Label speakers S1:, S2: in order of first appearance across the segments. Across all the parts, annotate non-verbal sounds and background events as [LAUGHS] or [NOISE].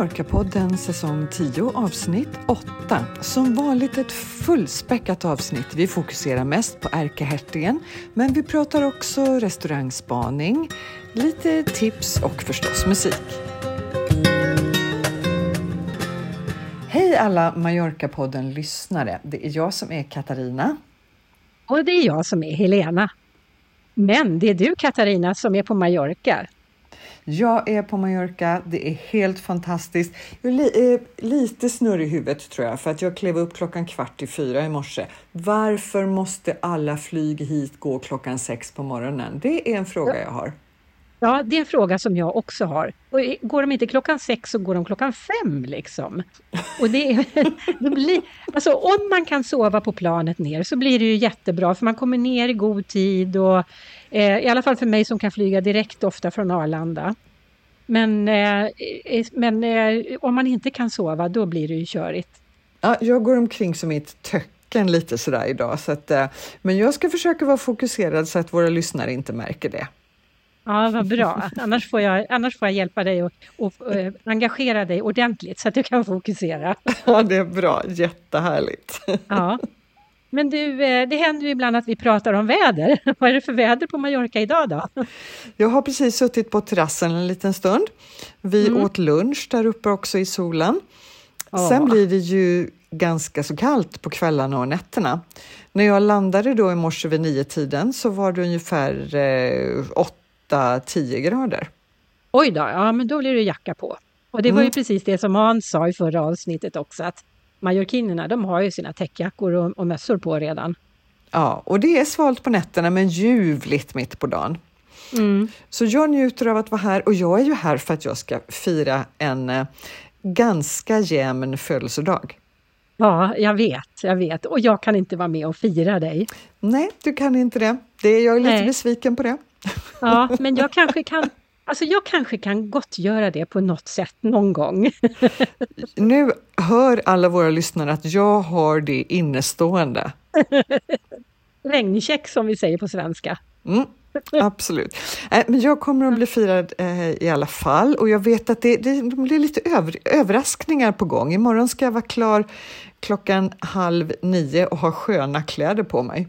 S1: Mallorca-podden säsong 10 avsnitt 8. Som vanligt ett fullspäckat avsnitt. Vi fokuserar mest på ärkehertigen, men vi pratar också restaurangspaning, lite tips och förstås musik. Hej alla Mallorca-podden-lyssnare. Det är jag som är Katarina.
S2: Och det är jag som är Helena. Men det är du Katarina som är på Mallorca.
S1: Jag är på Mallorca, det är helt fantastiskt. Jag är eh, lite snurrig i huvudet tror jag, för att jag klev upp klockan kvart i fyra i morse. Varför måste alla flyg hit gå klockan sex på morgonen? Det är en fråga jag har.
S2: Ja, det är en fråga som jag också har. Och går de inte klockan sex så går de klockan fem liksom. Och det, [LAUGHS] det blir, alltså, om man kan sova på planet ner så blir det ju jättebra för man kommer ner i god tid och i alla fall för mig som kan flyga direkt ofta från Arlanda. Men, eh, eh men eh, om man inte kan sova då blir det ju körigt.
S1: Ja, jag går omkring som i ett töcken lite sådär idag, så att, eh, men jag ska försöka vara fokuserad så att våra lyssnare inte märker det.
S2: Ja, vad bra. Annars får jag, annars får jag hjälpa dig och, och, och engagera dig ordentligt så att du kan fokusera.
S1: Ja, det är bra. Jättehärligt.
S2: Ja. Men du, eh, det händer ju ibland att vi pratar om väder. [LAUGHS] Vad är det för väder på Mallorca idag då?
S1: Jag har precis suttit på terrassen en liten stund. Vi mm. åt lunch där uppe också i solen. Åh. Sen blir det ju ganska så kallt på kvällarna och nätterna. När jag landade då i morse vid nio tiden så var det ungefär eh, 8-10 grader.
S2: Oj då, ja men då blir det jacka på. Och det var ju mm. precis det som Hans sa i förra avsnittet också, att majorkinerna de har ju sina täckjackor och, och mössor på redan.
S1: Ja, och det är svalt på nätterna men ljuvligt mitt på dagen. Mm. Så jag njuter av att vara här och jag är ju här för att jag ska fira en eh, ganska jämn födelsedag.
S2: Ja, jag vet, jag vet. Och jag kan inte vara med och fira dig.
S1: Nej, du kan inte det. det jag är lite Nej. besviken på det.
S2: Ja, men jag kanske kan Alltså jag kanske kan gottgöra det på något sätt någon gång. [LAUGHS]
S1: nu hör alla våra lyssnare att jag har det innestående. [LAUGHS]
S2: Regncheck som vi säger på svenska.
S1: Mm, absolut. Äh, [LAUGHS] men jag kommer att bli firad eh, i alla fall och jag vet att det, det, det blir lite över, överraskningar på gång. Imorgon ska jag vara klar klockan halv nio och ha sköna kläder på mig.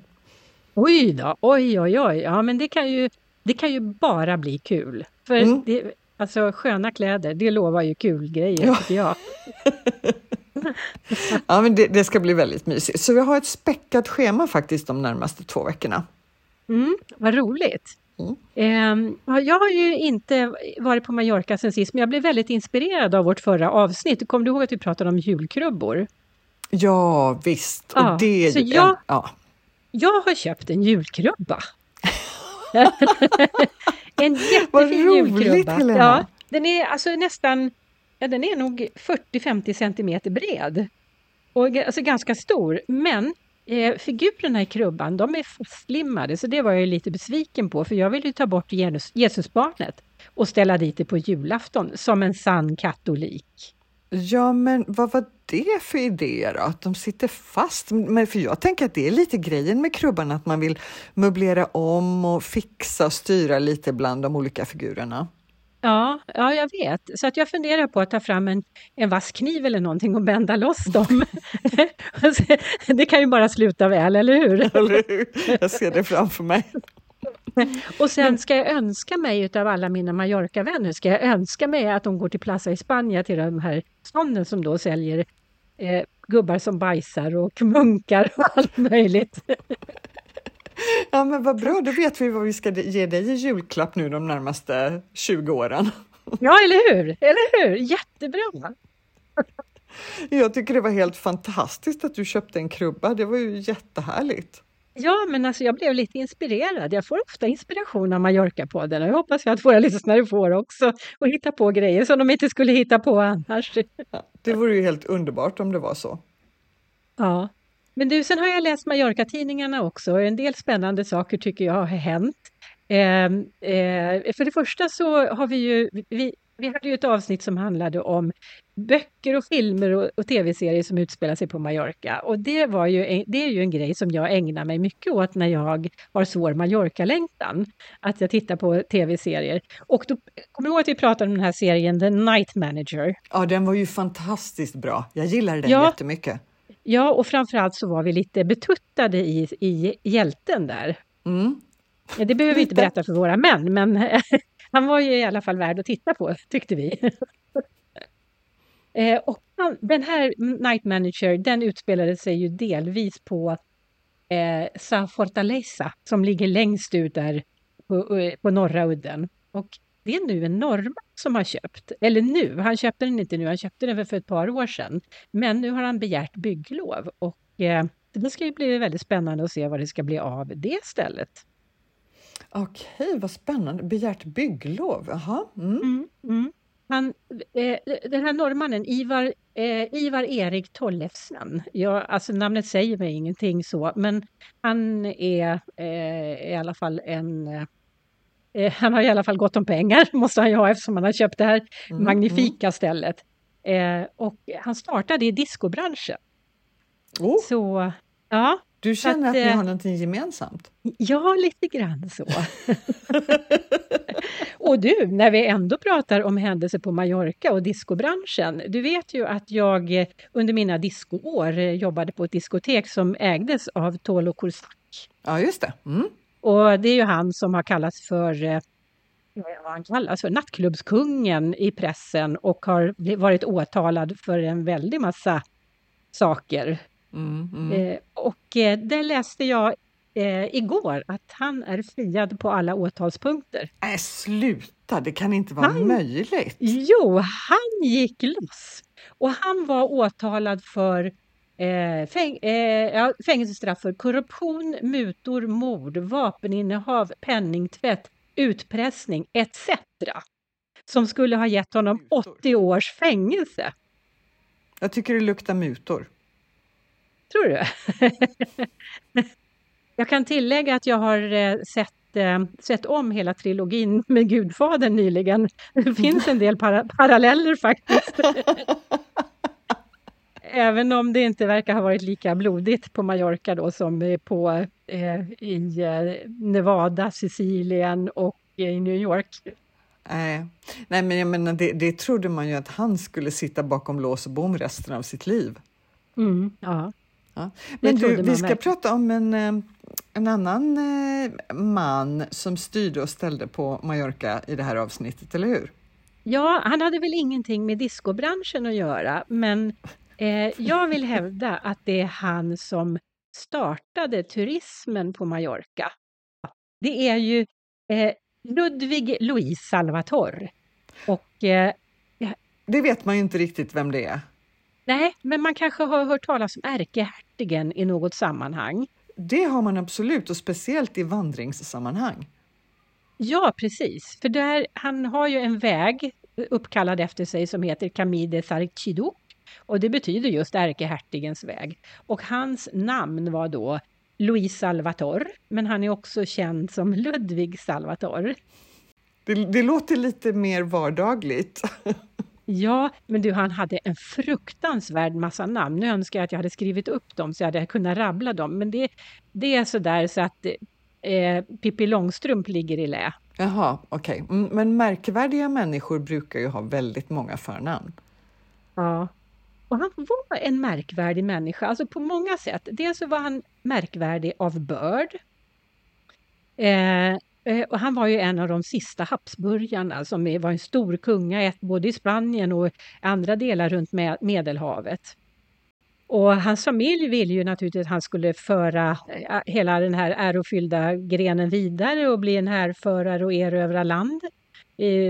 S2: Oj då, oj oj oj, ja men det kan ju, det kan ju bara bli kul. För mm. det, alltså sköna kläder, det lovar ju kul grejer ja. tycker jag. [LAUGHS]
S1: ja men det, det, ska bli väldigt mysigt. Så vi har ett späckat schema faktiskt de närmaste två veckorna.
S2: Mm, vad roligt! Mm. jag har ju inte varit på Mallorca sen sist, men jag blev väldigt inspirerad av vårt förra avsnitt. Kommer du ihåg att vi pratade om julkrubbor?
S1: Ja, visst. Och det
S2: så jag, ja. jag har köpt en julkrubba. [LAUGHS] en jättefin julkrubba. Helena. Ja, den är alltså nästan, ja den är nog 40-50 centimeter bred. Och alltså ganska stor, men eh, figurerna i krubban de är fastslimmade så det var jag lite besviken på för jag ville ju ta bort Jesus, Jesusbarnet och ställa dit det på julafton som en sann katolik.
S1: Ja, men vad var det för idéer då? Att de sitter fast? Men för jag tänker att det är lite grejen med krubban, att man vill möblera om och fixa och styra lite bland de olika figurerna.
S2: Ja, ja, jag vet. Så att jag funderar på att ta fram en, en vass kniv eller någonting och bända loss dem. [LAUGHS] det kan ju bara sluta väl, eller hur? [LAUGHS]
S1: Eller hur? Jag ser det framför mig.
S2: Och sen ska jag önska mig utav alla mina Mallorca-vänner, ska jag önska mig att de går till Plaza España till de här stånden som då säljer eh, gubbar som bajsar och munkar och allt möjligt. [LAUGHS]
S1: Ja men vad bra, då vet vi vad vi ska ge dig i julklapp nu de närmaste 20 åren. [LAUGHS]
S2: Ja, eller hur? Eller hur? Jättebra!
S1: Jag tycker det var helt fantastiskt att du köpte en krubba. Det var ju jättehärligt.
S2: Ja, men alltså jag blev lite inspirerad. Jag får ofta inspiration av Mallorca-podden och jag hoppas att våra lyssnare får också och hitta på grejer som de inte skulle hitta på annars.
S1: Ja, det vore ju helt underbart om det var så.
S2: Ja, men du, sen har jag läst Mallorca-tidningarna också och en del spännande saker tycker jag har hänt. Eh, eh, för det första så har vi ju, vi, vi hade ju ett avsnitt som handlade om böcker och filmer och, och tv-serier som utspelar sig på Mallorca. Och det, var ju, det är ju en grej som jag ägnar mig mycket åt när jag har svår Mallorca-längtan. Att jag tittar på tv-serier. Och då, kommer du ihåg att vi pratade om den här serien The Night Manager?
S1: Ja, den var ju fantastiskt bra. Jag gillade den ja, jättemycket.
S2: Ja, och framförallt så var vi lite betuttade i, i hjälten där. Mm. Det behöver vi inte berätta för våra män, men [LAUGHS] han var ju i alla fall värd att titta på, tyckte vi. [LAUGHS] Eh, och han, den här Night Manager, den utspelade sig ju delvis på eh, Sa Fortaleza, som ligger längst ut där på, eh, på norra udden. Och det är nu en norrman som har köpt, eller nu, han köpte den inte nu, han köpte den för ett par år sedan. Men nu har han begärt bygglov och eh, det ska ju bli väldigt spännande att se vad det ska bli av det stället.
S1: Okej, vad spännande. Begärt bygglov, jaha. Mm. Mm,
S2: mm. Han, eh, den här norrmannen, Ivar, eh, Ivar Erik Tollefsen, ja, alltså namnet säger mig ingenting så, men han är eh, i alla fall en eh, han har i alla fall gott om pengar, [LAUGHS] måste han ju ha eftersom han har köpt det här mm, magnifika mm. stället. Eh, och han startade i discobranschen.
S1: Oh. Så, ja, du känner att, att ni eh, har någonting gemensamt?
S2: Ja, lite grann så. [LAUGHS] och du, när vi ändå pratar om händelser på Mallorca och discobranschen. Du vet ju att jag eh, under mina discoår eh, jobbade på ett diskotek som ägdes av Tolo Kursak.
S1: Ja, just det. Mm.
S2: Och det är ju han som har kallats för vad han kallas för, nattklubbskungen i pressen och har varit åtalad för en väldig massa saker Mm, mm. Eh, och eh, det läste jag eh, igår, att han är friad på alla åtalspunkter.
S1: Äh, sluta, det kan inte vara han, möjligt!
S2: Jo, han gick loss! Och han var åtalad för eh, fäng, eh, ja, fängelsestraff för korruption, mutor, mord, vapeninnehav, penningtvätt, utpressning etc. Som skulle ha gett honom 80 års fängelse.
S1: Jag tycker det luktar mutor.
S2: Tror du? [LAUGHS] jag kan tillägga att jag har eh, sett, eh, sett om hela trilogin med Gudfadern nyligen. Det finns en del para paralleller faktiskt. [LAUGHS] Även om det inte verkar ha varit lika blodigt på Mallorca då som på, eh, i eh, Nevada, Sicilien och i New York.
S1: Nej, Nej men jag menar, det, det trodde man ju att han skulle sitta bakom lås och bom resten av sitt liv.
S2: Mm, ja.
S1: Ja. Men du, vi ska verkligen. prata om en, eh, en annan eh, man som styrde och ställde på Mallorca i det här avsnittet, eller hur?
S2: Ja, han hade väl ingenting med discobranschen att göra, men eh, jag vill hävda att det är han som startade turismen på Mallorca. Det är ju eh, Ludvig Louis Salvator. Och, eh,
S1: det vet man ju inte riktigt vem det är.
S2: Nej, men man kanske har hört talas om ärkehertigen i något sammanhang.
S1: Det har man absolut och speciellt i vandringssammanhang.
S2: Ja, precis. För där, han har ju en väg uppkallad efter sig som heter Camide Sarchido. Och det betyder just ärkehertigens väg. Och hans namn var då Louis Salvator, men han är också känd som Ludvig Salvator.
S1: Det, det låter lite mer vardagligt. [LAUGHS]
S2: Ja, men du, han hade en fruktansvärd massa namn. Nu önskar jag att jag hade skrivit upp dem så jag hade kunnat rabbla dem. Men det, det är så där så att eh, Pippi Långstrump ligger i lä.
S1: Jaha, okej. Okay. Mm, men märkvärdiga människor brukar ju ha väldigt många förnamn.
S2: Ja, och han var en märkvärdig människa, alltså på många sätt. Dels så var han märkvärdig av börd. Eh, Eh, och han var ju en av de sista Habsburgarna som var en stor kunga både i Spanien och andra delar runt Medelhavet. Och hans familj ville ju naturligtvis att han skulle föra eh, hela den här ärofyllda grenen vidare och bli en härförare och erövra land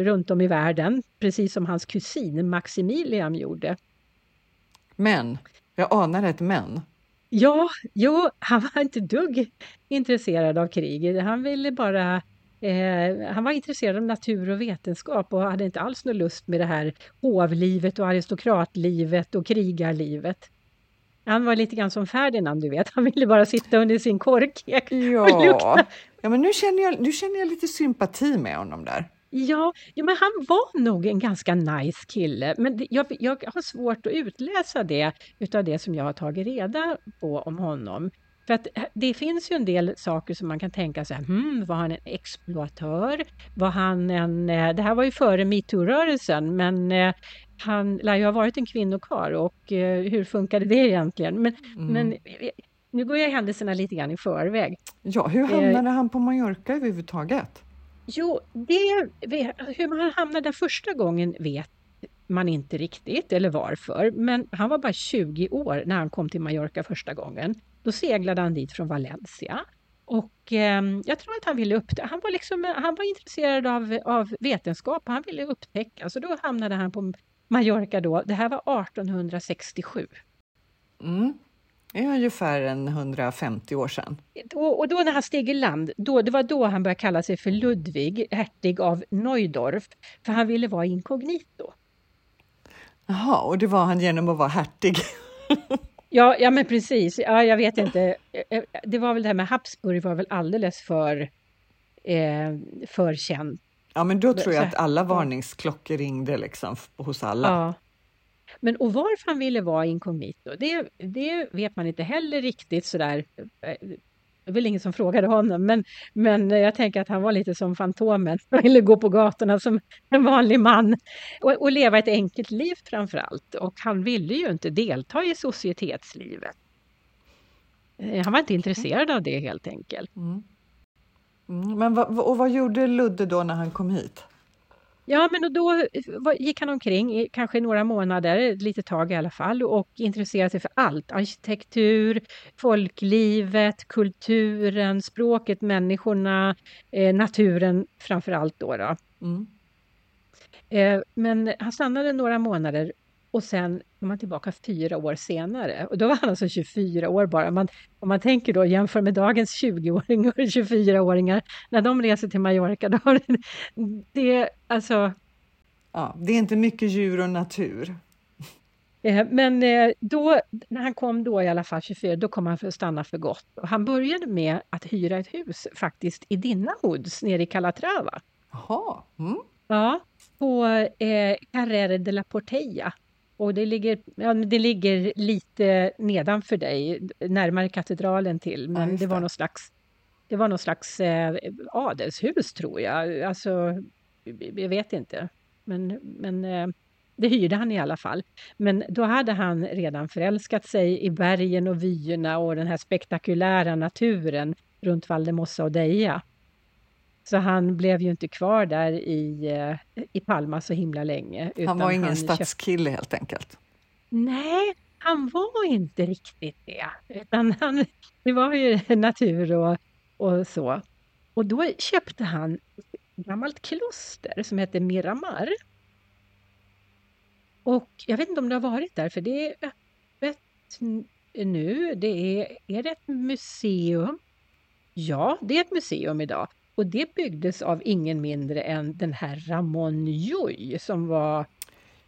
S2: runt om i världen, precis som hans kusin Maximilian gjorde.
S1: Men, jag anar ett men.
S2: Ja, jo, han var inte dugg intresserad av krig. Han ville bara Eh, han var intresserad av natur och vetenskap och hade inte alls någon lust med det här hovlivet och aristokratlivet och krigarlivet. Han var lite grann som Ferdinand, du vet. Han ville bara sitta under sin korkek
S1: ja. och lukta. Ja, men nu känner, jag, nu känner jag lite sympati med honom där.
S2: Ja, ja, men han var nog en ganska nice kille, men jag, jag har svårt att utläsa det utav det som jag har tagit reda på om honom. För att eh, det finns ju en del saker som man kan tänka sig, hmm, var han en exploatör? Var han en... Eh, det här var ju före metoo-rörelsen, men eh, han lär ju ha varit en kvinnokarl och hur funkade det egentligen? Men, mm. men nu går jag händelserna lite grann i förväg.
S1: Ja, hur hamnade han på Mallorca överhuvudtaget?
S2: Jo, det, hur man hamnade där första gången vet man inte riktigt, eller varför. Men han var bara 20 år när han kom till Mallorca första gången. Då seglade han dit från Valencia. Och eh, jag tror att han ville upptäcka, han var, liksom, han var intresserad av, av vetenskap, han ville upptäcka, så då hamnade han på Mallorca då. Det här var 1867.
S1: Mm. Det är ungefär en 150 år sedan.
S2: Och, då när han steg i land, då, det var då han började kalla sig för Ludvig, hertig av Neudorf, för han ville vara inkognito.
S1: Jaha, och det var han genom att vara hertig? [LAUGHS]
S2: ja, ja, men precis. Ja, jag vet inte. Det var väl det här med Habsburg var väl alldeles för, eh, för känt.
S1: Ja, men då tror jag att alla varningsklockor ringde liksom hos alla.
S2: Ja. Men och varför han ville vara inkognito, det, det vet man inte heller riktigt sådär. Eh, det var väl ingen som frågade honom, men, men jag tänker att han var lite som Fantomen. [LAUGHS] Han ville gå på gatorna som en vanlig man och, och leva ett enkelt liv framför allt. Och han ville ju inte delta i societetslivet. Eh, han var inte intresserad av det helt enkelt. Mm.
S1: Mm, men och vad gjorde Ludde då när han kom hit?
S2: Ja, men då gick han omkring i kanske några månader, ett litet tag i alla fall, och intresserade sig för allt. Arkitektur, folklivet, kulturen, språket, människorna, eh, naturen framför allt då. då. Mm. Eh, men han stannade några månader och sen kom han tillbaka fyra år senare. Och då var han alltså 24 år bara. Man, om man tänker då, jämför med dagens 20-åringar och 24-åringar, när de reser till Mallorca, då har det, det alltså...
S1: Ja, det är inte mycket djur och natur.
S2: Eh, men eh, då, när han kom då i alla fall 24, då kom han för att stanna för gott. Och han började med att hyra ett hus faktiskt i Dinna Hoods nere i Calatrava.
S1: Jaha. Mm.
S2: Ja, på eh, Carrere de la Portella och det ligger, ja, det ligger lite nedanför dig, närmare katedralen till, men ja, det. det. var någon slags, det var någon slags eh, adelshus tror jag. Alltså, jag vet inte. Men, men eh, det hyrde han i alla fall. Men då hade han redan förälskat sig i bergen och vyerna och den här spektakulära naturen runt Valdemossa och Deja. Så han blev ju inte kvar där i, eh, i Palma så himla länge.
S1: Han var ingen han stadskille köpt... helt enkelt?
S2: Nej, han var inte riktigt det. Utan han, det var ju [LAUGHS] natur och, och så. Och då köpte han ett gammalt kloster som hette Miramar. Och jag vet inte om du har varit där, för det är öppet nu. Det är, är det ett museum? Ja, det är ett museum idag. Och det byggdes av ingen mindre än den här Ramon Llull som var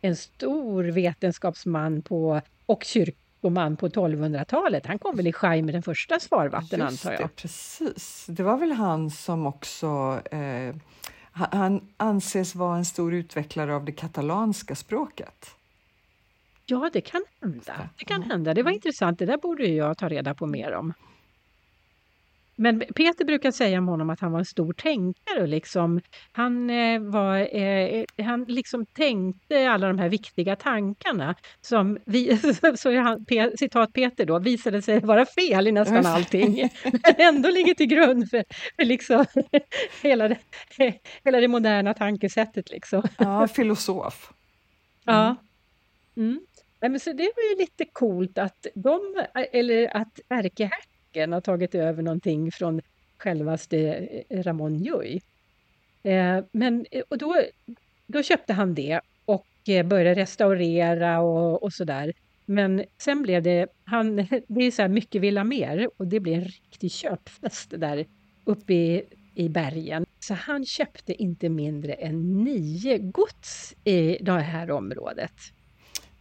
S2: en stor vetenskapsman på, och kyrkoman på 1200-talet. Han kom väl i Jaime den första svarvatten Just antar jag.
S1: Det, precis. Det var väl han som också eh, han anses vara en stor utvecklare av det katalanska språket.
S2: Ja, det kan hända. Det kan hända. Det var intressant. Det där borde jag ta reda på mer om. Men Peter brukar säga om honom att han var en stor tänkare. Liksom. Han, eh, var, eh, han liksom tänkte alla de här viktiga tankarna som, vi, [LAUGHS] så han, pe, citat Peter då, visade sig vara fel i nästan allting. Men ändå ligger till grund för, för liksom, [LAUGHS] hela, det, hela det moderna tankesättet. Liksom.
S1: Ja, filosof.
S2: Mm. Ja. Mm. Men så det var ju lite coolt att de, eller att ärkehertigen boken har tagit över någonting från självaste eh, Ramon Llull. Eh, men eh, och då, då köpte han det och började restaurera och, och sådär. Men sen blev det, han, [LAUGHS] det är så här mycket vill ha mer och det blev en riktig köpfest där uppe i, i bergen. Så han köpte inte mindre än nio gods i det här området.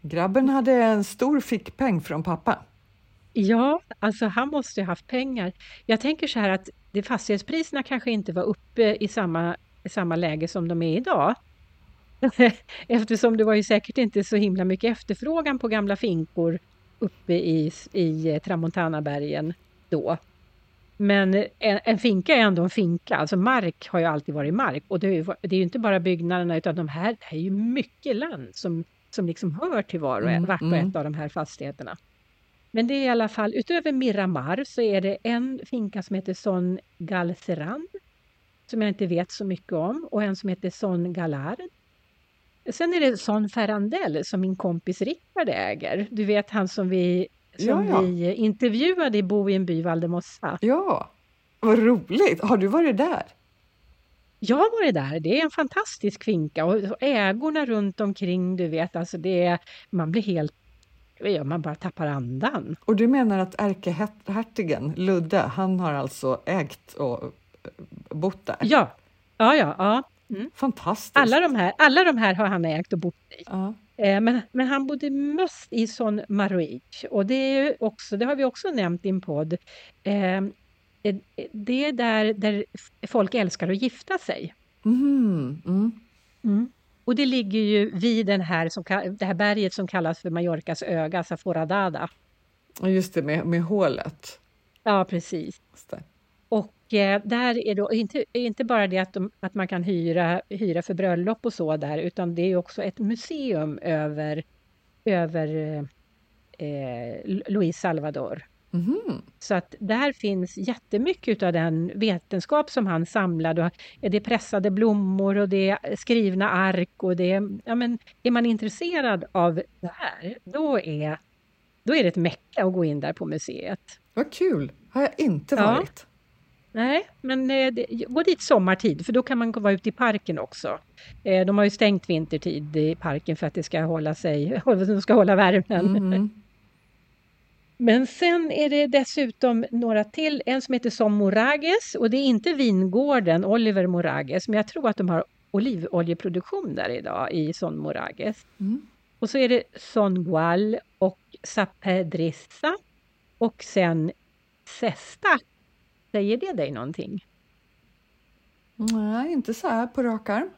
S1: Grabben hade en stor fickpeng från pappa.
S2: Ja, alltså han måste ha haft pengar. Jag tänker så här att det fastighetspriserna kanske inte var uppe i samma samma läge som de är idag. [LAUGHS] Eftersom det var ju säkert inte så himla mycket efterfrågan på gamla finkor uppe i, i Tramontanabergen då. Men en, en, finka är ändå en finka, alltså mark har ju alltid varit mark. Och det är ju, det är ju inte bara byggnaderna utan de här, det är ju mycket land som, som liksom hör till var och en, mm, vart och mm. ett av de här fastigheterna. Men det är i alla fall, utöver Miramar så är det en finka som heter Son Galceran, som jag inte vet så mycket om, och en som heter Son Galard. Sen är det Son Ferrandell som min kompis Rickard äger. Du vet han som vi, som ja, ja. vi intervjuade i Bo i en by, Valdemossa.
S1: Ja, vad roligt! Har du varit där?
S2: Jag har varit där. Det är en fantastisk finka och ägorna runt omkring, du vet, alltså det är, man blir helt ja, man bara tappar andan.
S1: Och du menar att ärkehertigen Ludde, han har alltså ägt och eh, bott där?
S2: Ja, ja, ja. ja.
S1: Mm. Fantastiskt!
S2: Alla de, här, alla de här har han ägt och bott i. Ja. Eh, men, men han bodde mest i Son Maroic och det, är också, det har vi också nämnt i en podd. Eh, det är där, där folk älskar att gifta sig. Mm. Mm. Och det ligger ju vid den här, som, det här berget som kallas för Mallorcas öga, Saforadada.
S1: Just det, med, med hålet.
S2: Ja, precis. Och eh, där är då inte, inte bara det att, de, att man kan hyra, hyra för bröllop och så där, utan det är också ett museum över, över eh, Luis Salvador. Mm. Så att där finns jättemycket av den vetenskap som han samlade. Det är pressade blommor och det är skrivna ark och det är, ja men är man intresserad av det här, då är, då är det ett mecka att gå in där på museet.
S1: Vad kul! Har jag inte varit. Ja.
S2: Nej, men eh, gå dit sommartid för då kan man vara ute i parken också. Eh, de har ju stängt vintertid i parken för att det ska hålla sig, [LAUGHS] de ska hålla värmen. Mm. Men sen är det dessutom några till, en som heter Som Morages och det är inte vingården Oliver Morages, men jag tror att de har olivoljeproduktion där idag i Son Morages. Mm. Och så är det Son Gual och Sapedrissa och sen Sesta. Säger det dig någonting?
S1: Nej, inte så här på rak arm.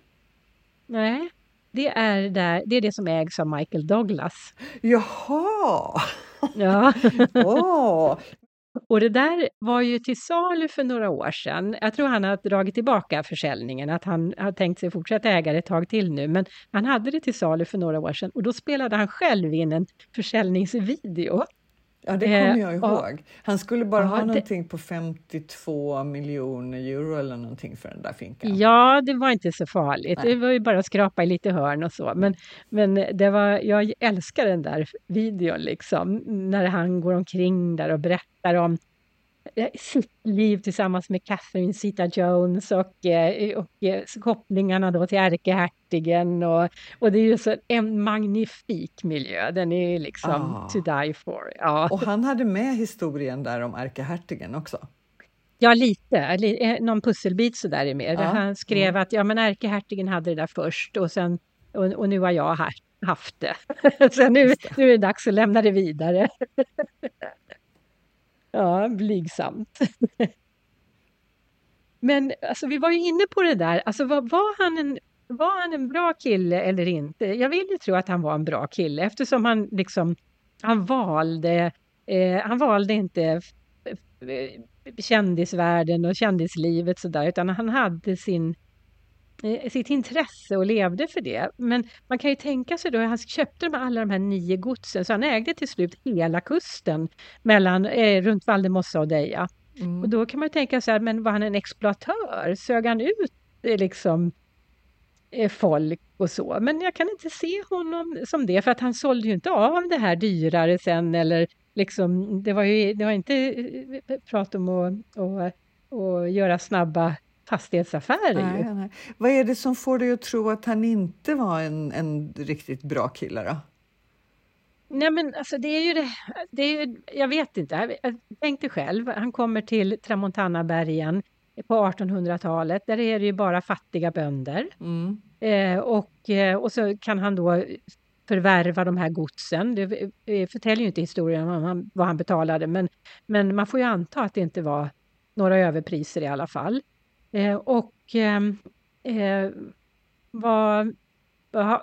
S2: Nej, det är, där, det är det som ägs av Michael Douglas.
S1: Jaha!
S2: Ja. [LAUGHS] oh. Och det där var ju till salu för några år sedan. Jag tror han har dragit tillbaka försäljningen, att han har tänkt sig fortsätta äga det ett tag till nu. Men han hade det till salu för några år sedan och då spelade han själv in en försäljningsvideo.
S1: Ja, det kommer jag eh, ihåg. Han skulle bara ja, ha det... någonting på 52 miljoner euro eller någonting för den där finkan.
S2: Ja, det var inte så farligt. Nej. Det var ju bara att skrapa i lite hörn och så. Men, men det var, jag älskar den där videon liksom, när han går omkring där och berättar om Eh, [LAUGHS] sitt liv tillsammans med Catherine Zeta-Jones och, eh, och, eh, kopplingarna då till ärkehertigen. Och, och det är ju så en magnifik miljö, den är liksom ah. to die for. Ja.
S1: Och han hade med historien där om ärkehertigen också?
S2: Ja, lite. Någon pusselbit så där är med. Ja. Han skrev mm. att ja, men ärkehertigen hade det där först och, sen, och, och nu har jag haft det. [LAUGHS] så nu, nu är det dags att lämna det vidare. Ja, blygsamt. [LAUGHS] Men alltså, vi var ju inne på det där, alltså var, var, han en, var han en bra kille eller inte? Jag vill ju tro att han var en bra kille eftersom han liksom, han valde, eh, han valde inte kändisvärlden och kändislivet sådär, utan han hade sin sitt intresse och levde för det. Men man kan ju tänka sig då, han köpte de alla de här nio godsen, så han ägde till slut hela kusten mellan, eh, runt Valdemossa och Deja. Mm. Och då kan man tänka sig, men var han en exploatör? Sög han ut eh, liksom eh, folk och så? Men jag kan inte se honom som det, för att han sålde ju inte av det här dyrare sen eller liksom, det var ju det var inte eh, prat om att, att, att göra snabba fastighetsaffärer. Nej, nej.
S1: Vad är det som får dig att tro att han inte var en, en riktigt bra kille då?
S2: Nej men alltså det är ju det, det är ju, jag vet inte, tänk dig själv, han kommer till Tramontanabergen på 1800-talet, där är det ju bara fattiga bönder. Mm. Eh, och, eh, och så kan han då förvärva de här godsen. Det förtäljer ju inte historien om han, vad han betalade, men, men man får ju anta att det inte var några överpriser i alla fall. Eh, och ehm, eh, var,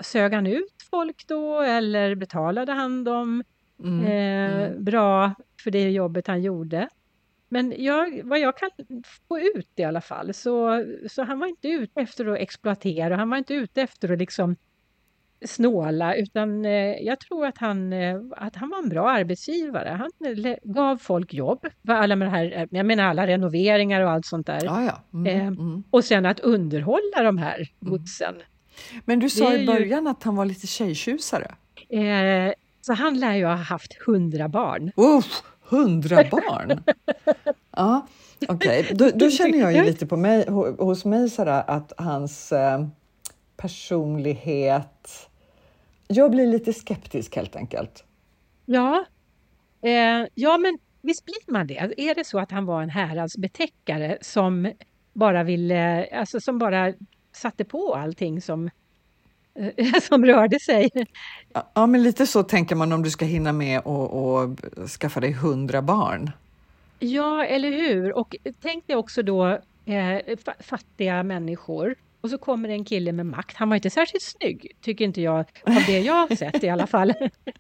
S2: sög han ut folk då eller betalade han dem mm, eh, mm. bra för det jobbet han gjorde? Men jag, vad jag kan få ut i alla fall, så, så han var inte ute efter att exploatera, han var inte ute efter att liksom snåla, utan eh, jag tror att han, eh, att han var en bra arbetsgivare. Han gav folk jobb, alla med här, eh, jag menar alla renoveringar och allt sånt där.
S1: Ja, ja. Mm, mm.
S2: Och sen att underhålla de här mm. godsen.
S1: Men du sa i början ju... att han var lite tjejtjusare.
S2: Eh, så han lär ju ha haft hundra barn.
S1: Uff, hundra barn! [LAUGHS] ja, okej. Okay. Då, då, känner jag ju lite på mig, hos mig sådär att hans eh, personlighet jag blir lite skeptisk helt enkelt.
S2: Ja, eh, ja men visst blir man det. Är det så att han var en häradsbetäckare som bara ville, alltså som bara satte på allting som, eh, [LAUGHS] som rörde sig?
S1: Ja, men lite så tänker man om du ska hinna med och, och skaffa dig hundra barn.
S2: Ja, eller hur? Och tänk dig också då eh, fattiga människor och så kommer en kille med makt. Han var inte särskilt snygg, tycker inte jag, av det jag har sett i alla fall.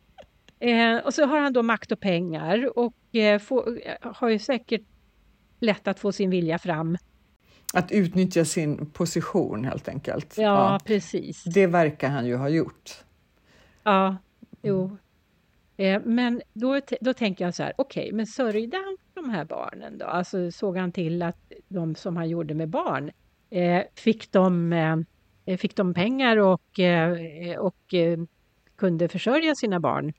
S2: [LAUGHS] eh, och så har han då makt och pengar och eh, få, har ju säkert lätt att få sin vilja fram.
S1: Att utnyttja sin position helt enkelt.
S2: Ja, ja. precis.
S1: Det verkar han ju ha gjort.
S2: Ja, jo. Eh, men då, då tänker jag så här, okej, okay, men sörjde han de här barnen då? Alltså såg han till att de som han gjorde med barn Eh, fick, de, eh, fick de pengar och, eh, och kunde försörja sina barn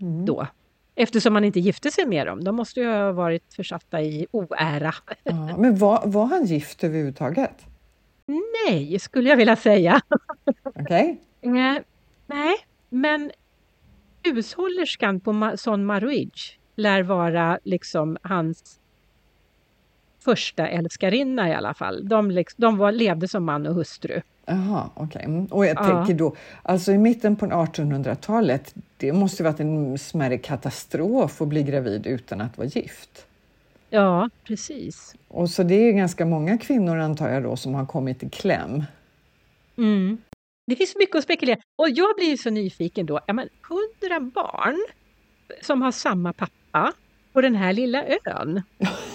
S2: mm. då. Eftersom man inte gifte sig med dem. De måste ju ha varit försatta i oära.
S1: Ja, men var, var han gift överhuvudtaget?
S2: Nej, skulle jag vilja säga.
S1: Okej.
S2: Okay. nej, men hushållerskan på Son Maruige lär vara liksom hans första älskarinna i alla fall. De, liksom, de var, levde som man och hustru.
S1: Jaha, okej. Okay. Mm. Och jag ja. tänker då, alltså i mitten på 1800-talet, det måste varit en smärre katastrof att bli gravid utan att vara gift.
S2: Ja, precis.
S1: Och så det är ganska många kvinnor antar jag då som har kommit i kläm.
S2: Mm. Det finns mycket att spekulera. Och jag blir så nyfiken då, ja men hundra barn som har samma pappa på den här lilla ön. [LAUGHS]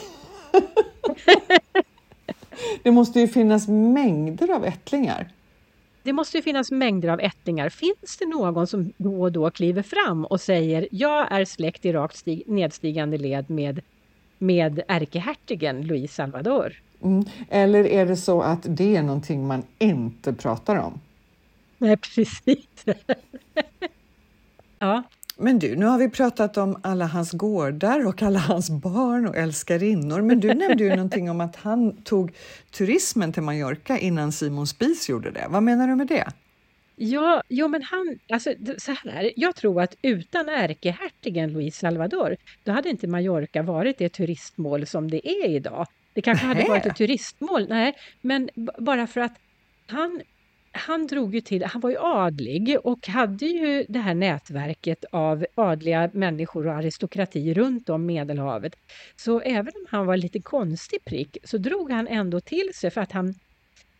S1: det måste ju finnas mängder av ättlingar.
S2: Det måste ju finnas mängder av ättlingar. Finns det någon som då och då kliver fram och säger jag är släkt i rakt stig, nedstigande led med, med ärkehertigen Louis Salvador?
S1: Mm. Eller är det så att det är någonting man inte pratar om?
S2: Nej, precis. [LAUGHS] ja.
S1: Men du, nu har vi pratat om alla hans gårdar och alla hans barn och älskarinnor, men du nämnde ju [LAUGHS] någonting om att han tog turismen till Mallorca innan Simon Spies gjorde det. Vad menar du med det?
S2: Ja, jo, men han, alltså så här, jag tror att utan ärkehertigen Luis Salvador, då hade inte Mallorca varit det turistmål som det är idag. Det kanske hade varit ett turistmål, nej, men bara för att han han drog ju till, han var ju adlig och hade ju det här nätverket av adliga människor och aristokrati runt om Medelhavet. Så även om han var lite konstig prick så drog han ändå till sig för att han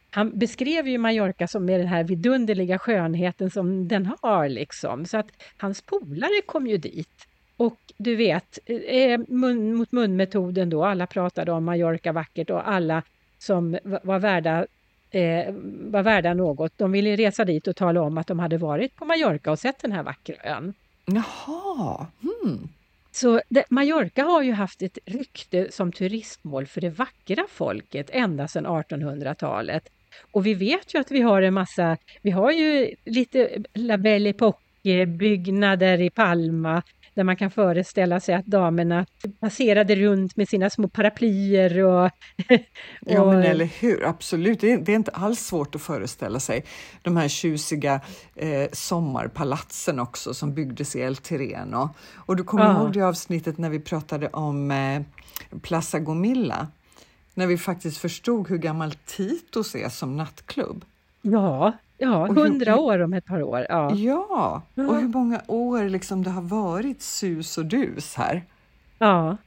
S2: han beskrev ju Mallorca som med den här vidunderliga skönheten som den har liksom. Så att hans polare kom ju dit. Och du vet, eh, mun mot mun-metoden då, alla pratade om Mallorca vackert och alla som var värda eh, var värda något. De ville resa dit och tala om att de hade varit på Mallorca och sett den här vackra ön.
S1: Jaha! Hmm.
S2: Så det, Mallorca har ju haft ett rykte som turistmål för det vackra folket ända sedan 1800-talet. Och vi vet ju att vi har en massa, vi har ju lite La Belle Époque-byggnader i Palma där man kan föreställa sig att damerna passerade runt med sina små paraplyer. Och, och [LAUGHS]
S1: ja, men eller hur, absolut. Det är, det är, inte alls svårt att föreställa sig de här tjusiga eh, sommarpalatsen också som byggdes i El Terreno. Och du kommer ja. ihåg det avsnittet när vi pratade om eh, Plaza Gomilla? När vi faktiskt förstod hur gammal Titos är som nattklubb.
S2: Ja, Ja, hundra år om ett par år. Ja,
S1: ja och hur många år liksom det har varit sus och dus här.
S2: Ja.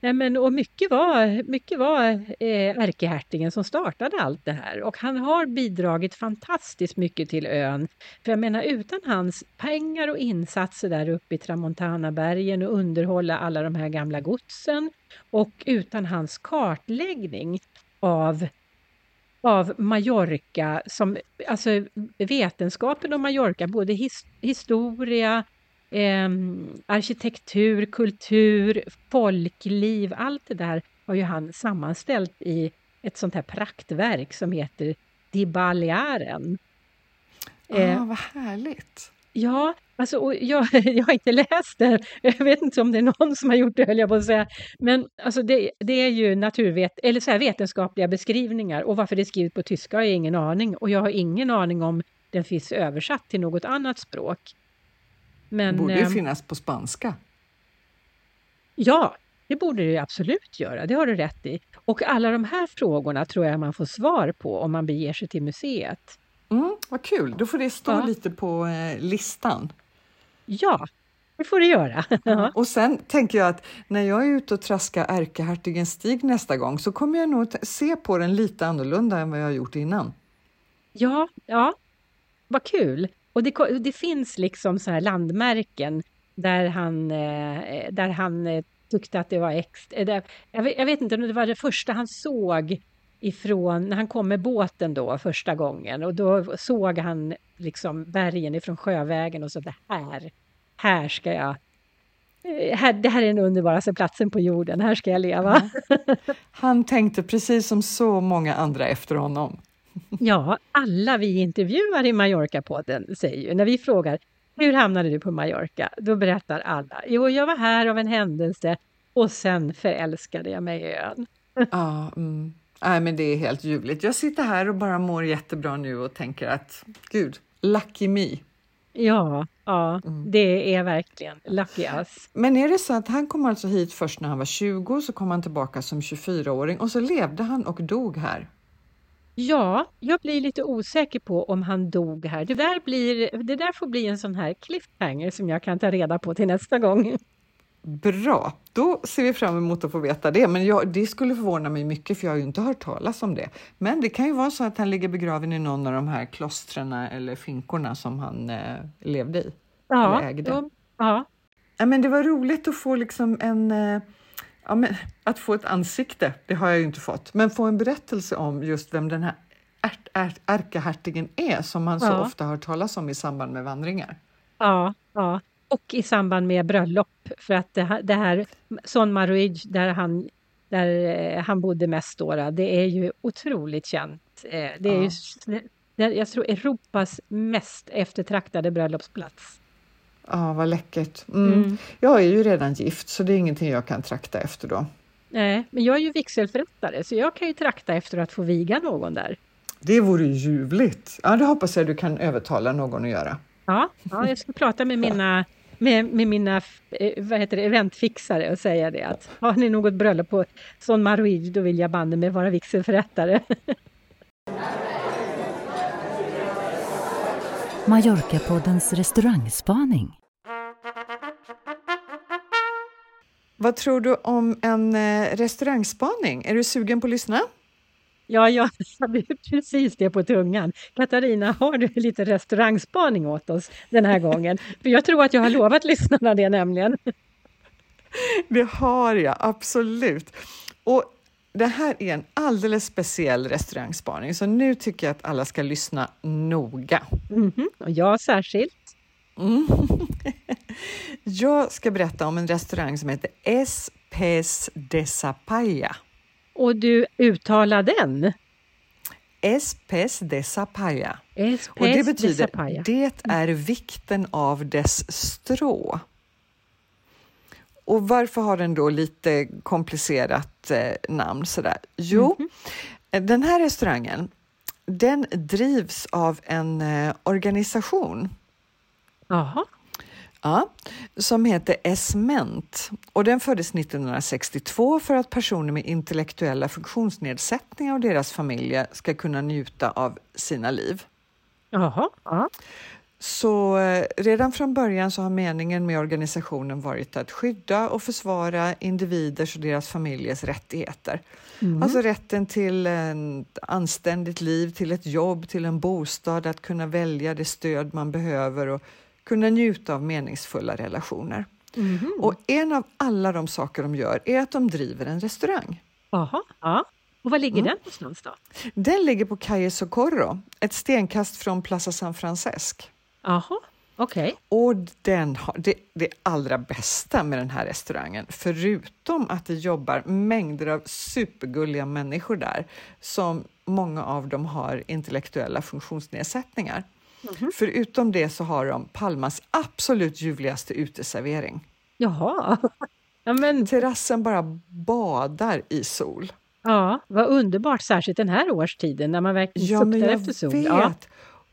S2: Nej, men, och mycket var, mycket var eh, ärkehertigen som startade allt det här och han har bidragit fantastiskt mycket till ön. För jag menar utan hans pengar och insatser där uppe i Tramontanabergen och underhålla alla de här gamla godsen och utan hans kartläggning av av Mallorca, som, alltså vetenskapen om Mallorca, både his, historia, eh, arkitektur, kultur, folkliv, allt det där har ju han sammanställt i ett sånt här praktverk som heter Die Balearen.
S1: Ah, eh, vad härligt!
S2: Ja, alltså, jag, [LAUGHS] jag har inte läst det. Jag vet inte om det är någon som har gjort det, höll jag på att säga. Men alltså, det, det är ju naturvet eller så vetenskapliga beskrivningar. Och varför det är skrivet på tyska har jag ingen aning. Och jag har ingen aning om den finns översatt till något annat språk.
S1: Men, det borde ju eh, finnas på spanska.
S2: Ja, det borde det absolut göra, det har du rätt i. Och alla de här frågorna tror jag man får svar på om man beger sig till museet.
S1: Mm, vad kul, då får det stå ja. lite på eh, listan.
S2: Ja, det får det göra.
S1: Ja, och sen tänker jag att när jag är ute och traskar ärkehertigens stig nästa gång så kommer jag nog se på den lite annorlunda än vad jag har gjort innan.
S2: Ja, ja, vad kul. Och det, det finns liksom så här landmärken där han, eh, där han eh, tyckte att det var extra... Vet, jag vet inte om det var det första han såg ifrån, när han kom med båten då första gången och då såg han liksom bergen ifrån sjövägen och så det här, här ska jag eh, här, det här är den underbaraste platsen på jorden, här ska jag leva. [LAUGHS]
S1: Han tänkte precis som så många andra efter honom. [LAUGHS]
S2: Ja, alla vi intervjuar i Mallorca-podden säger ju, när vi frågar hur hamnade du på Mallorca? Då berättar alla, jo jag var här av en händelse och sen förälskade jag mig i ön.
S1: Ja, mm. Nej, men det är helt ljuvligt. Jag sitter här och bara mår jättebra nu och tänker att gud, lucky me.
S2: Ja, ja mm. det är verkligen lucky us.
S1: Men är det så att han kom alltså hit först när han var 20, så kom han tillbaka som 24-åring och så levde han och dog här?
S2: Ja, jag blir lite osäker på om han dog här. Det där, blir, det där får bli en sån här cliffhanger som jag kan ta reda på till nästa gång.
S1: Bra, då ser vi fram emot att få veta det. Men jag, det skulle förvåna mig mycket för jag har ju inte hört talas om det. Men det kan ju vara så att han ligger begraven i någon av de här klostren eller finkorna som han eh, levde i.
S2: Ja, ägde. Då, ja.
S1: ja. men det var roligt att få liksom en eh, ja, men, att få ett ansikte, det har jag ju inte fått, men få en berättelse om just vem den här ärkehertigen är som man så ofta hört talas om i samband med vandringar.
S2: Ja, ja och i samband med bröllop. För att det här, det här Son Maruij, där han, där eh, han bodde mest då, det är ju otroligt känt. Eh, det är ju, jag tror Europas mest eftertraktade bröllopsplats.
S1: Ja, vad läckert. Mm. Mm. Jag är ju redan gift så det är ingenting jag kan trakta efter då.
S2: Nej, men jag är ju vigselförrättare så jag kan ju trakta efter att få viga någon där.
S1: Det vore ljuvligt. Ja, det hoppas jag du kan övertala någon att göra.
S2: Ja, ja jag ska prata med mina med, med mina eh, vad heter det, eventfixare och säga det att har ni något bröllop på Son Maruij då vill jag bande med vara vigselförrättare. [LAUGHS]
S3: Mallorca-poddens restaurangspaning.
S1: Vad tror du om en eh, restaurangspaning? Är du sugen på att lyssna?
S2: Ja, jag [LAUGHS] hade precis det på tungan. Katarina, har du lite restaurangspaning åt oss den här gången? [LAUGHS] För jag tror att jag har lovat lyssnarna det nämligen. [LAUGHS]
S1: Det har jag, absolut. Och det här är en alldeles speciell restaurangspaning, så nu tycker jag att alla ska lyssna noga.
S2: Mm -hmm. Och jag särskilt. Mm.
S1: jag ska berätta om en restaurang som heter Espes de Sapaya.
S2: Och du uttalar den?
S1: Espes de Sapaya. Espes och det betyder de det är vikten av dess strå. Och varför har den då lite komplicerat eh, namn sådär? Jo, mm -hmm. den här restaurangen den drivs av en eh, organisation.
S2: Aha.
S1: Ja, som heter Esment och den föddes 1962 för att personer med intellektuella funktionsnedsättningar och deras familjer ska kunna njuta av sina liv.
S2: Jaha. Ja.
S1: Så eh, redan från början så har meningen med organisationen varit att skydda och försvara individers och deras familjers rättigheter. Mm. Alltså rätten till ett anständigt liv, till ett jobb, till en bostad, att kunna välja det stöd man behöver och kunna njuta av meningsfulla relationer. Mm. Och en av alla de saker de gör är att de driver en restaurang.
S2: Aha, ja. Och var ligger mm. den någonstans då?
S1: Den ligger på Calle Socorro, ett stenkast från Plaza San Francesc.
S2: Jaha, okej. Okay.
S1: Och den har, det, det allra bästa med den här restaurangen, förutom att det jobbar mängder av supergulliga människor där, som många av dem har intellektuella funktionsnedsättningar. Mm. Förutom det så har de Palmas absolut ljuvligaste uteservering.
S2: Jaha. [LAUGHS]
S1: Ja, men... Terrassen bara badar i sol.
S2: Ja, vad underbart, särskilt den här årstiden när man verkligen ja, suktar efter sol. Vet. Ja.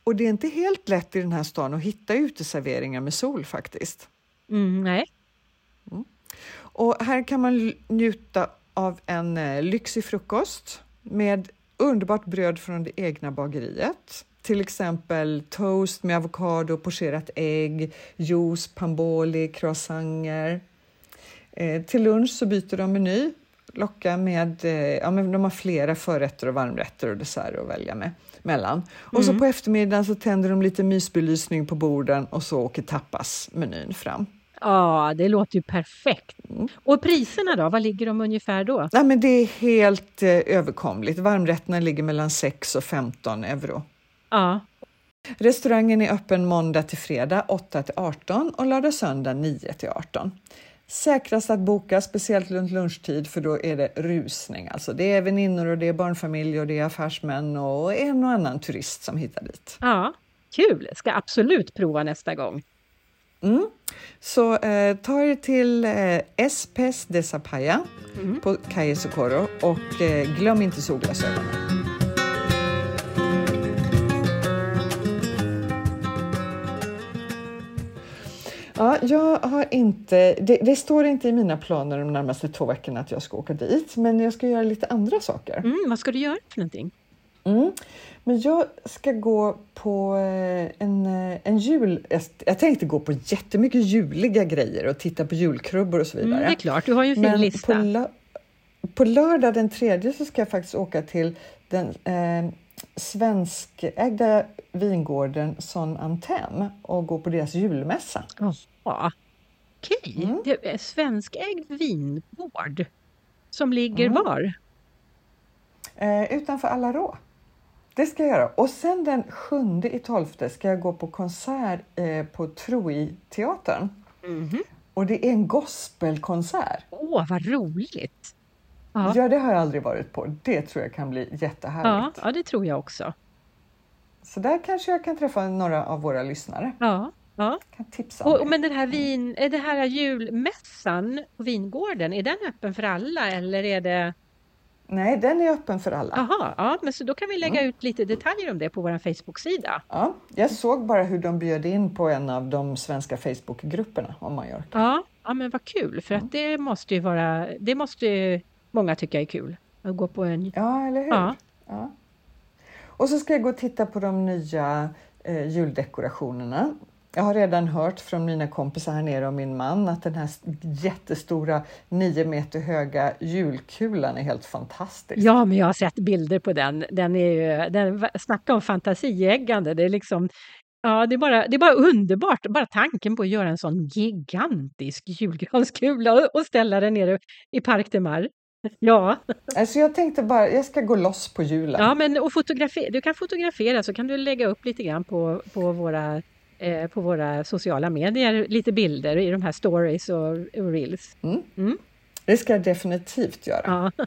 S1: Och det är inte helt lätt i den här stan att hitta uteserveringar med sol faktiskt.
S2: Mm, nej.
S1: Mm. Och här kan man njuta av en eh, lyxig frukost med underbart bröd från det egna bageriet. Till exempel toast med avokado, pocherat ägg, juice, pamboli, croissanter. Eh, till lunch så byter de meny, lockar med, eh, ja men de har flera förrätter och varmrätter och desserter att välja med mellan. Och mm. så på eftermiddagen så tänder de lite mysbelysning på borden och så åker tapasmenyn fram.
S2: Ja, det låter ju perfekt. Mm. Och priserna då, vad ligger de ungefär då?
S1: Ja, men det är helt eh, överkomligt. Varmrätterna ligger mellan 6 och 15 euro.
S2: Ja.
S1: Restaurangen är öppen måndag till fredag 8 till 18 och lördag söndag 9 till 18. Säkrast att boka, speciellt runt lunchtid, för då är det rusning. Alltså det är väninnor och det är barnfamiljer och det är affärsmän och en och annan turist som hittar dit.
S2: Ja, kul! Ska absolut prova nästa gång.
S1: Mm. Så eh, ta er till eh, Espes de Zapaya mm. på Calle Socorro och eh, glöm inte solglasögonen. Ja, jag har inte, det, det, står inte i mina planer de närmaste två veckorna att jag ska åka dit, men jag ska göra lite andra saker.
S2: Mm, vad ska du göra för någonting?
S1: Mm. Men jag ska gå på eh, en, eh, en jul... Jag tänkte gå på jättemycket juliga grejer och titta på julkrubbor och så vidare. Mm,
S2: det är klart, du har ju en fin Men lista.
S1: På, på lördag den tredje så ska jag faktiskt åka till den eh, svenskägda vingården Son Antem och gå på deras julmässa.
S2: Ja, okej. Okay. Mm. Det är svenskägd vingård som ligger mm. var?
S1: Eh, utanför Alarå. Det ska jag göra. Och sen den sjunde i tolfte ska jag gå på konsert eh, på Troi-teatern. Mm. Och det är en gospelkonsert.
S2: Åh, vad roligt!
S1: Ja. ja, det har jag aldrig varit på. Det tror jag kan bli jättehärligt.
S2: Ja, ja det tror jag också.
S1: Så där kanske jag kan träffa några av våra lyssnare.
S2: Ja, ja.
S1: Kan tipsa och,
S2: men den här, vin, det här julmässan på vingården, är den öppen för alla eller är det?
S1: Nej, den är öppen för alla.
S2: Jaha, ja, men så då kan vi lägga mm. ut lite detaljer om det på vår Facebook-sida.
S1: Ja, jag såg bara hur de bjöd in på en av de svenska Facebook-grupperna om Mallorca.
S2: Ja, ja, men vad kul, för att det måste ju vara, det måste många tycka är kul. Att gå på en...
S1: Ja, eller hur? Ja. ja. Och så ska jag gå och titta på de nya eh, juldekorationerna. Jag har redan hört från mina kompisar här nere och min man att den här jättestora nio meter höga julkulan är helt fantastisk.
S2: Ja, men jag har sett bilder på den. Den är ju, den, snacka om fantasieggande. Det är liksom Ja, det är, bara, det är bara underbart, bara tanken på att göra en sån gigantisk julgranskula och ställa den nere i Parc de Mar. [LAUGHS] Ja.
S1: Alltså jag tänkte bara, jag ska gå loss på julen.
S2: Ja, men och du kan fotografera så kan du lägga upp lite grann på, på, våra, eh, på våra sociala medier, lite bilder i de här stories och, och reels.
S1: Mm. Mm. Det ska jag definitivt göra.
S2: Ja.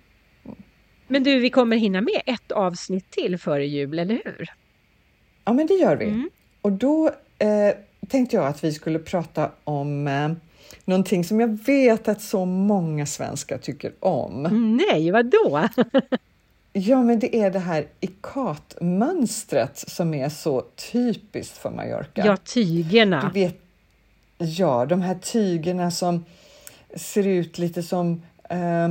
S2: Men du, vi kommer hinna med ett avsnitt till före jul, eller hur?
S1: Ja, men det gör vi. Mm. Och då eh, tänkte jag att vi skulle prata om eh, Någonting som jag vet att så många svenskar tycker om.
S2: Nej, vad då? [LAUGHS]
S1: ja, men det är det här ikatmönstret som är så typiskt för Mallorca.
S2: Ja, tygerna.
S1: Du vet, ja, de här tygerna som ser ut lite som eh,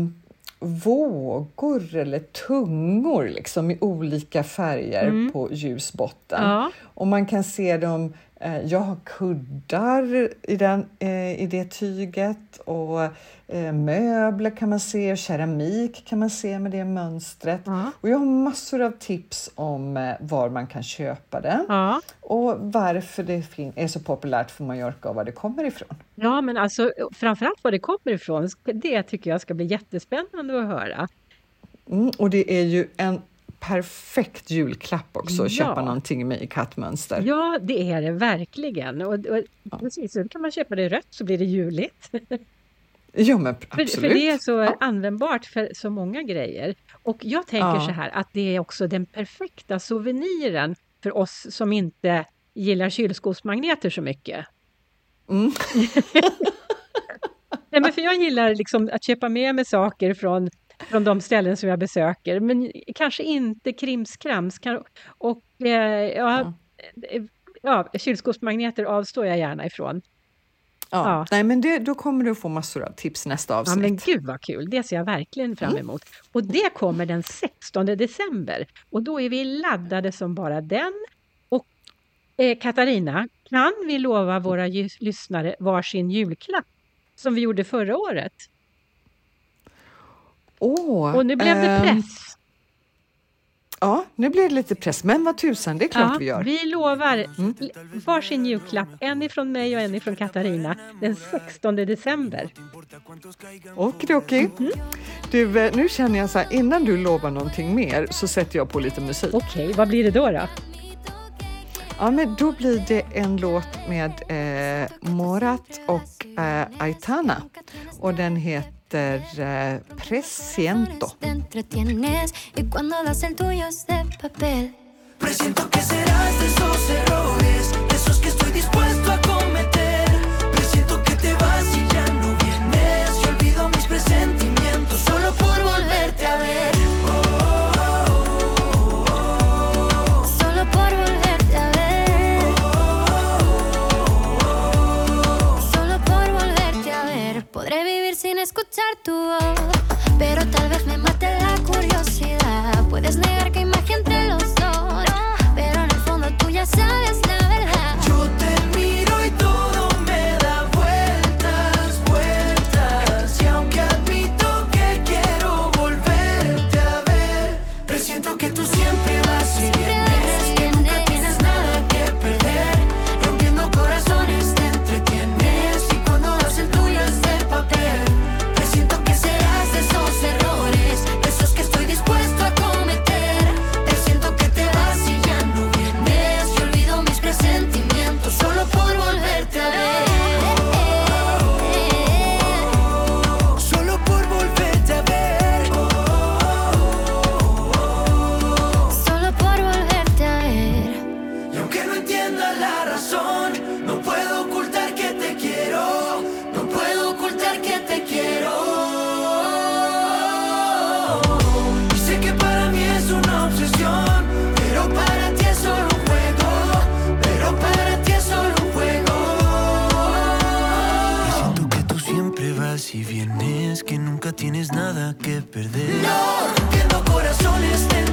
S1: vågor eller tungor liksom i olika färger mm. på ljus botten. Ja. Och man kan se dem jag har kuddar i, den, eh, i det tyget och eh, möbler kan man se, keramik kan man se med det mönstret.
S2: Ja.
S1: Och jag har massor av tips om var man kan köpa det
S2: Ja.
S1: och varför det är så populärt för Mallorca och var det kommer ifrån.
S2: ja, men alltså framförallt var det kommer ifrån, det tycker jag ska bli jättespännande att höra.
S1: Mm, och det är ju en perfekt julklapp också att
S2: Ja.
S1: köpa någonting med i kattmönster.
S2: Ja, det är det verkligen. Och, och, precis, så kan man köpa det rött så blir det juligt. [LAUGHS]
S1: Ja, men
S2: För,
S1: absolut.
S2: för det är så användbart för så många grejer. Och jag tänker
S1: Ja.
S2: så här att det är också den perfekta souveniren för oss som inte gillar kylskåpsmagneter så mycket.
S1: Mm. [LAUGHS]
S2: Nej, men för jag gillar liksom att köpa med mig saker från, från de ställen som jag besöker, men kanske inte krimskrams. Och eh, ja, eh, ja, kylskåpsmagneter avstår jag gärna ifrån.
S1: Ja.
S2: Ja.
S1: Nej, men det, då kommer du få massor av tips nästa
S2: Ja,
S1: avsnitt.
S2: men gud vad kul! Det ser jag verkligen fram emot. Och det kommer den 16 december. Och då är vi laddade som bara den. Och eh, Katarina, kan vi lova våra lyssnare varsin julklapp? Som vi gjorde förra året.
S1: Åh,
S2: Och nu blev det
S1: ehm,
S2: press.
S1: Ja, nu blir det lite press, men vad tusan, det är klart
S2: Ja,
S1: vi gör.
S2: vi lovar l- varsin julklapp, en ifrån mig och en ifrån Katarina, den 16 december.
S1: Okidoki.
S2: Mhm.
S1: Du, eh, nu känner jag så här, innan du lovar någonting mer så sätter jag på lite musik.
S2: Okej, vad blir det då? då?
S1: Ja, men då blir det en låt med eh, Morat och eh, Aitana och den heter heter eh, Presiento.
S4: Presiento que serás de esos errores, de esos que estoy nada que perder. No corazones te.